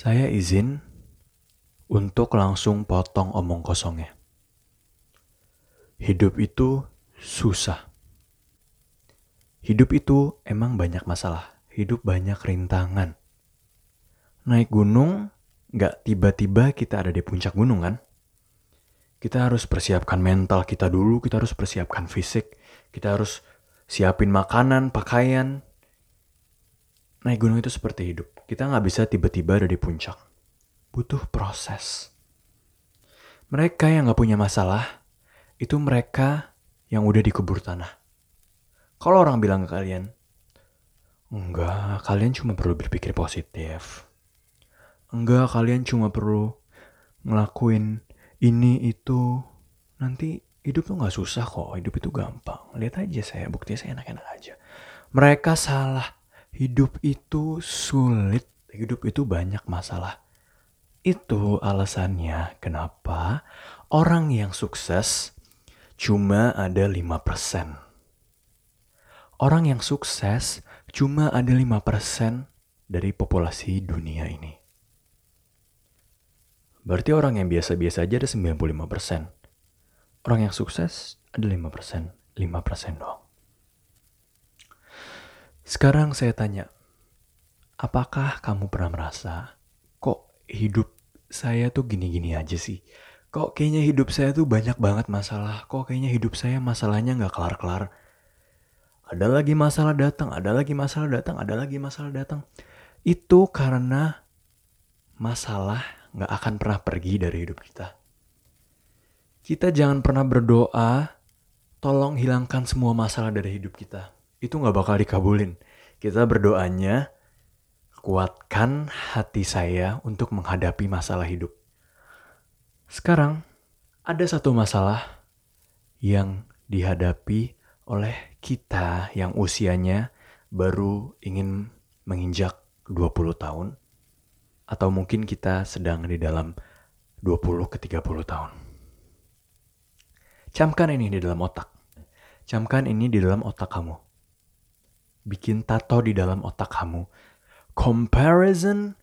Saya izin untuk langsung potong omong kosongnya. Hidup itu susah. Hidup itu emang banyak masalah. Hidup banyak rintangan. Naik gunung, nggak tiba-tiba kita ada di puncak gunung kan? Kita harus persiapkan mental kita dulu, kita harus persiapkan fisik, kita harus siapin makanan, pakaian. Naik gunung itu seperti hidup. Kita nggak bisa tiba-tiba ada di puncak. Butuh proses. Mereka yang nggak punya masalah, itu mereka yang udah dikubur tanah. Kalau orang bilang ke kalian, enggak, kalian cuma perlu berpikir positif. Enggak, kalian cuma perlu ngelakuin ini itu. Nanti hidup tuh nggak susah kok, hidup itu gampang. Lihat aja saya, buktinya saya enak-enak aja. Mereka salah. Hidup itu sulit, hidup itu banyak masalah. Itu alasannya kenapa orang yang sukses cuma ada 5%. Orang yang sukses cuma ada 5% dari populasi dunia ini. Berarti orang yang biasa-biasa aja ada 95%. Orang yang sukses ada 5%. 5% doang. Sekarang saya tanya, apakah kamu pernah merasa kok hidup saya tuh gini-gini aja sih? kok kayaknya hidup saya tuh banyak banget masalah. Kok kayaknya hidup saya masalahnya nggak kelar-kelar. Ada lagi masalah datang, ada lagi masalah datang, ada lagi masalah datang. Itu karena masalah nggak akan pernah pergi dari hidup kita. Kita jangan pernah berdoa, tolong hilangkan semua masalah dari hidup kita. Itu nggak bakal dikabulin. Kita berdoanya, kuatkan hati saya untuk menghadapi masalah hidup. Sekarang ada satu masalah yang dihadapi oleh kita yang usianya baru ingin menginjak 20 tahun atau mungkin kita sedang di dalam 20 ke 30 tahun. Camkan ini di dalam otak. Camkan ini di dalam otak kamu. Bikin tato di dalam otak kamu. Comparison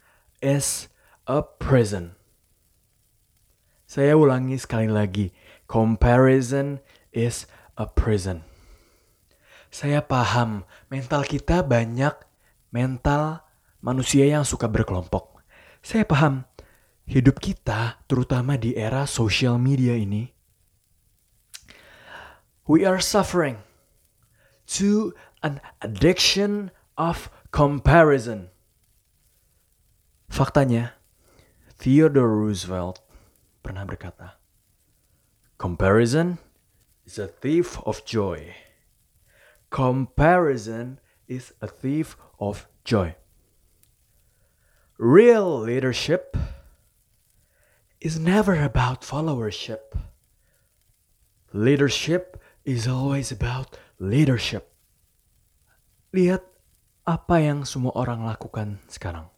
is a prison. Saya ulangi sekali lagi. Comparison is a prison. Saya paham mental kita banyak mental manusia yang suka berkelompok. Saya paham hidup kita terutama di era social media ini. We are suffering to an addiction of comparison. Faktanya, Theodore Roosevelt pernah berkata, Comparison is a thief of joy. Comparison is a thief of joy. Real leadership is never about followership. Leadership is always about leadership. Lihat apa yang semua orang lakukan sekarang.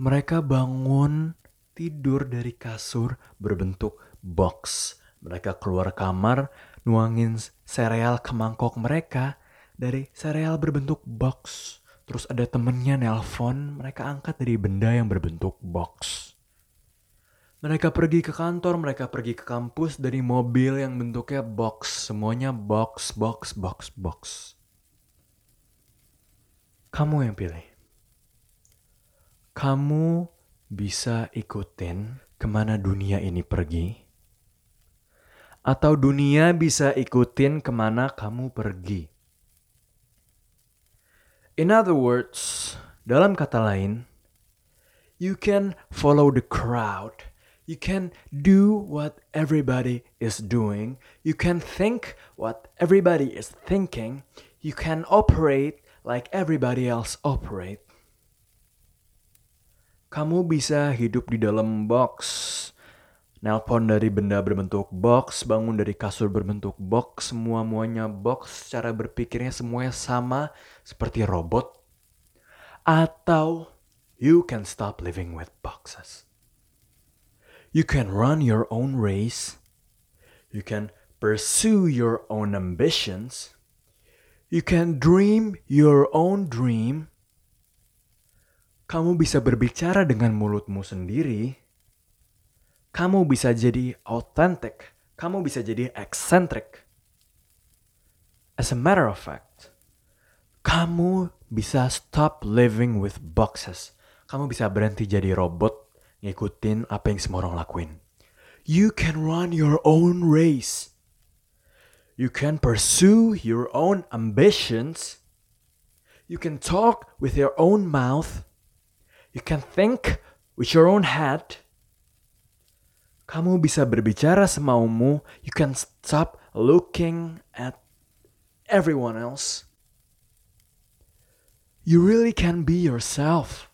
Mereka bangun tidur dari kasur berbentuk box. Mereka keluar kamar, nuangin sereal ke mangkok mereka dari sereal berbentuk box. Terus ada temennya nelpon, mereka angkat dari benda yang berbentuk box. Mereka pergi ke kantor, mereka pergi ke kampus dari mobil yang bentuknya box. Semuanya box, box, box, box. Kamu yang pilih. Kamu bisa ikutin ke mana dunia ini pergi, atau dunia bisa ikutin ke mana kamu pergi. In other words, dalam kata lain, you can follow the crowd. You can do what everybody is doing. You can think what everybody is thinking. You can operate like everybody else operate. Kamu bisa hidup di dalam box, nelpon dari benda berbentuk box, bangun dari kasur berbentuk box, semua-muanya box, cara berpikirnya semuanya sama seperti robot. Atau you can stop living with boxes. You can run your own race. You can pursue your own ambitions. You can dream your own dream Kamu bisa berbicara dengan mulutmu sendiri. Kamu bisa jadi authentic. Kamu bisa jadi eccentric. As a matter of fact, kamu bisa stop living with boxes. Kamu bisa berhenti jadi robot ngikutin apa yang semua orang lakuin. You can run your own race. You can pursue your own ambitions. You can talk with your own mouth. You can think with your own head. Kamu bisa berbicara semaumu. You can stop looking at everyone else. You really can be yourself.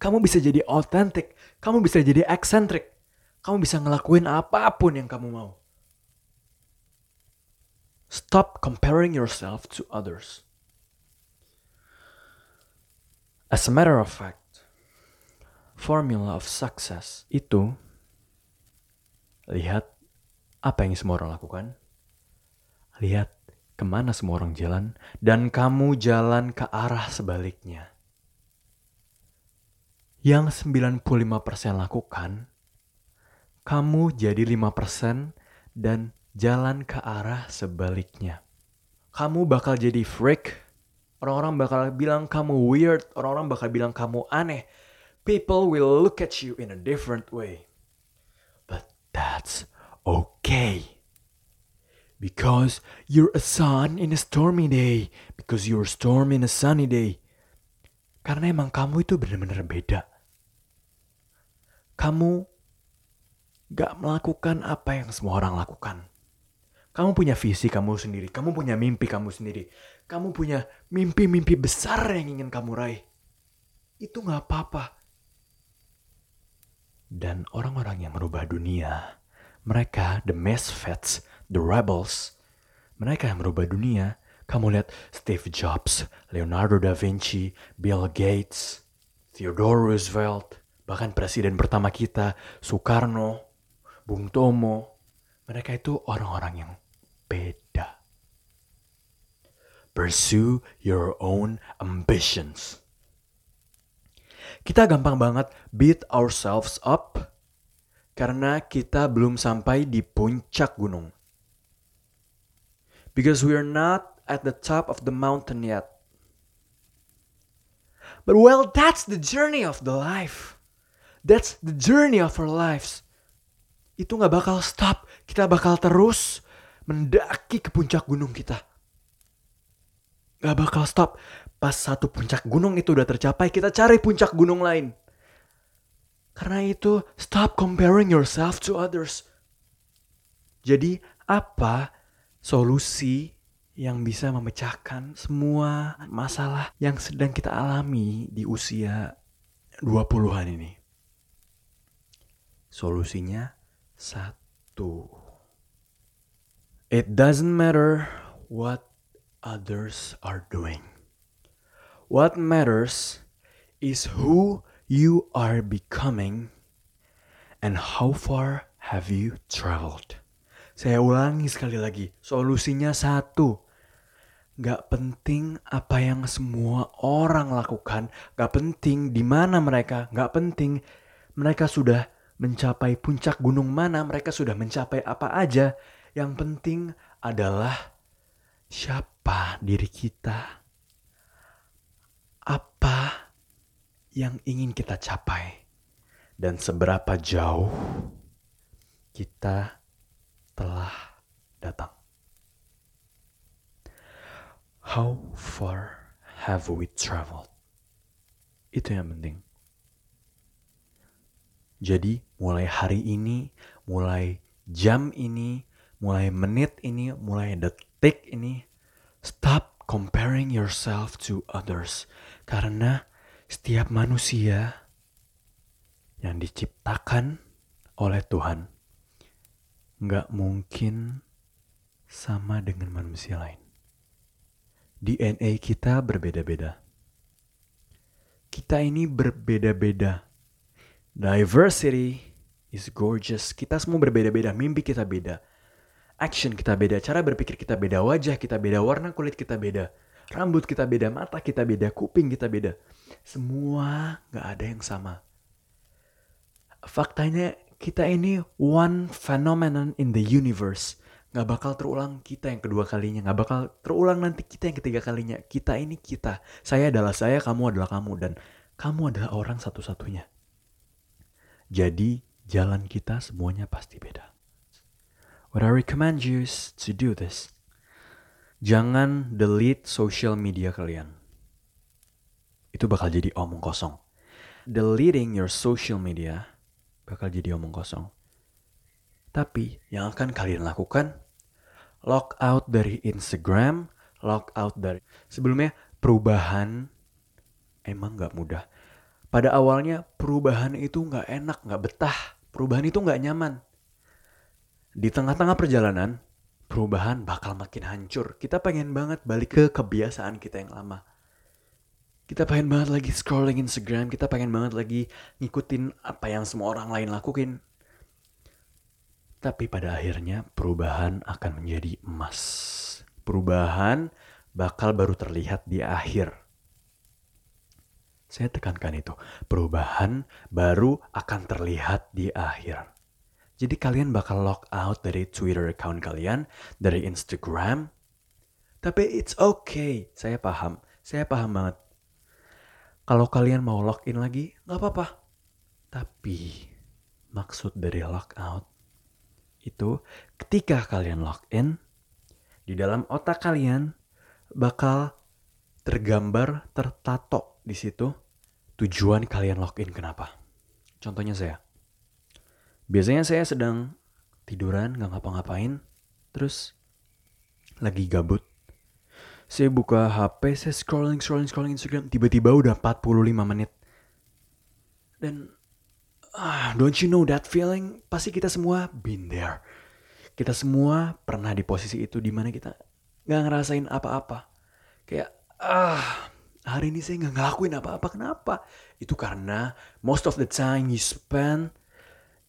Kamu bisa jadi authentic. Kamu bisa jadi eccentric. Kamu bisa ngelakuin apa pun yang kamu mau. Stop comparing yourself to others. As a matter of fact, formula of success itu lihat apa yang semua orang lakukan, lihat ke mana semua orang jalan, dan kamu jalan ke arah sebaliknya. Yang 95% lakukan, kamu jadi 5% dan jalan ke arah sebaliknya. Kamu bakal jadi freak, orang-orang bakal bilang kamu weird, orang-orang bakal bilang kamu aneh. People will look at you in a different way. But that's okay. Because you're a sun in a stormy day. Because you're a storm in a sunny day. Karena emang kamu itu benar-benar beda. Kamu gak melakukan apa yang semua orang lakukan. Kamu punya visi kamu sendiri. Kamu punya mimpi kamu sendiri. Kamu punya mimpi-mimpi besar yang ingin kamu raih. Itu gak apa-apa. Dan orang-orang yang merubah dunia, mereka, the misfits, the rebels, mereka yang merubah dunia. Kamu lihat Steve Jobs, Leonardo da Vinci, Bill Gates, Theodore Roosevelt, bahkan presiden pertama kita, Soekarno, Bung Tomo. Mereka itu orang-orang yang beda. Pursue your own ambitions. Kita gampang banget beat ourselves up karena kita belum sampai di puncak gunung. Because we are not at the top of the mountain yet. But well, that's the journey of the life. That's the journey of our lives. Itu gak bakal stop. Kita bakal terus mendaki ke puncak gunung kita. Gak bakal stop. Pas satu puncak gunung itu udah tercapai, kita cari puncak gunung lain. Karena itu, stop comparing yourself to others. Jadi, apa solusi yang bisa memecahkan semua masalah yang sedang kita alami di usia 20-an ini? Solusinya satu. It doesn't matter what others are doing. What matters is who you are becoming and how far have you traveled. Saya ulangi sekali lagi, solusinya satu. Gak penting apa yang semua orang lakukan, gak penting di mana mereka, gak penting mereka sudah mencapai puncak gunung mana, mereka sudah mencapai apa aja. Yang penting adalah siapa diri kita apa yang ingin kita capai dan seberapa jauh kita telah datang. How far have we traveled? Itu yang penting. Jadi mulai hari ini, mulai jam ini, mulai menit ini, mulai detik ini, stop comparing yourself to others. Karena setiap manusia yang diciptakan oleh Tuhan nggak mungkin sama dengan manusia lain. DNA kita berbeda-beda. Kita ini berbeda-beda. Diversity is gorgeous. Kita semua berbeda-beda, mimpi kita beda. Action kita beda, cara berpikir kita beda, wajah kita beda, warna kulit kita beda. Rambut kita beda, mata kita beda, kuping kita beda. Semua nggak ada yang sama. Faktanya kita ini one phenomenon in the universe. Nggak bakal terulang kita yang kedua kalinya. Nggak bakal terulang nanti kita yang ketiga kalinya. Kita ini kita. Saya adalah saya, kamu adalah kamu. Dan kamu adalah orang satu-satunya. Jadi jalan kita semuanya pasti beda. What I recommend you to do this. Jangan delete social media kalian. Itu bakal jadi omong kosong. Deleting your social media bakal jadi omong kosong. Tapi yang akan kalian lakukan, log out dari Instagram, log out dari... Sebelumnya perubahan emang gak mudah. Pada awalnya perubahan itu gak enak, gak betah. Perubahan itu gak nyaman. Di tengah-tengah perjalanan, perubahan bakal makin hancur. Kita pengen banget balik ke kebiasaan kita yang lama. Kita pengen banget lagi scrolling Instagram, kita pengen banget lagi ngikutin apa yang semua orang lain lakuin. Tapi pada akhirnya perubahan akan menjadi emas. Perubahan bakal baru terlihat di akhir. Saya tekankan itu. Perubahan baru akan terlihat di akhir. Jadi kalian bakal log out dari Twitter account kalian, dari Instagram. Tapi it's okay. Saya paham. Saya paham banget. Kalau kalian mau login lagi, nggak apa-apa. Tapi maksud dari log out itu ketika kalian login, di dalam otak kalian bakal tergambar, tertato di situ tujuan kalian login kenapa. Contohnya saya. Biasanya saya sedang tiduran, gak ngapa-ngapain, terus lagi gabut. Saya buka HP, saya scrolling, scrolling, scrolling Instagram, tiba-tiba udah 45 menit. Dan, ah, don't you know that feeling? Pasti kita semua been there. Kita semua pernah di posisi itu di mana kita gak ngerasain apa-apa. Kayak, ah, hari ini saya nggak ngelakuin apa-apa. Kenapa? Itu karena most of the time you spend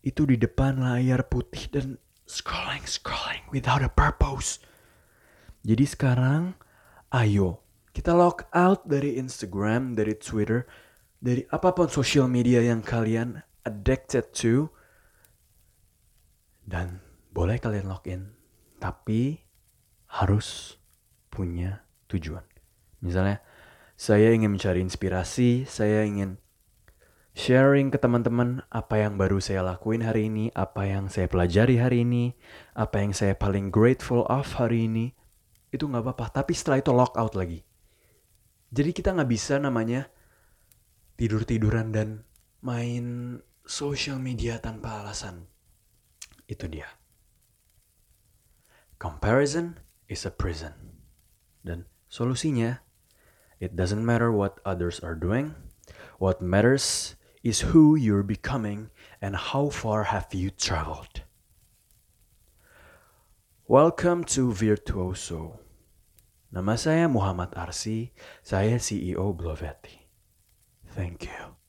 itu di depan layar putih dan scrolling, scrolling without a purpose. Jadi sekarang, ayo kita log out dari Instagram, dari Twitter, dari apa pun social media yang kalian addicted to. Dan boleh kalian login, tapi harus punya tujuan. Misalnya, saya ingin mencari inspirasi, saya ingin sharing ke teman-teman apa yang baru saya lakuin hari ini, apa yang saya pelajari hari ini, apa yang saya paling grateful of hari ini. Itu nggak apa-apa, tapi setelah itu lock out lagi. Jadi kita nggak bisa namanya tidur-tiduran dan main social media tanpa alasan. Itu dia. Comparison is a prison. Dan solusinya It doesn't matter what others are doing. What matters is who you're becoming and how far have you traveled. Welcome to Virtuoso. Nama saya Muhammad Arsi, saya CEO Blovetti. Thank you.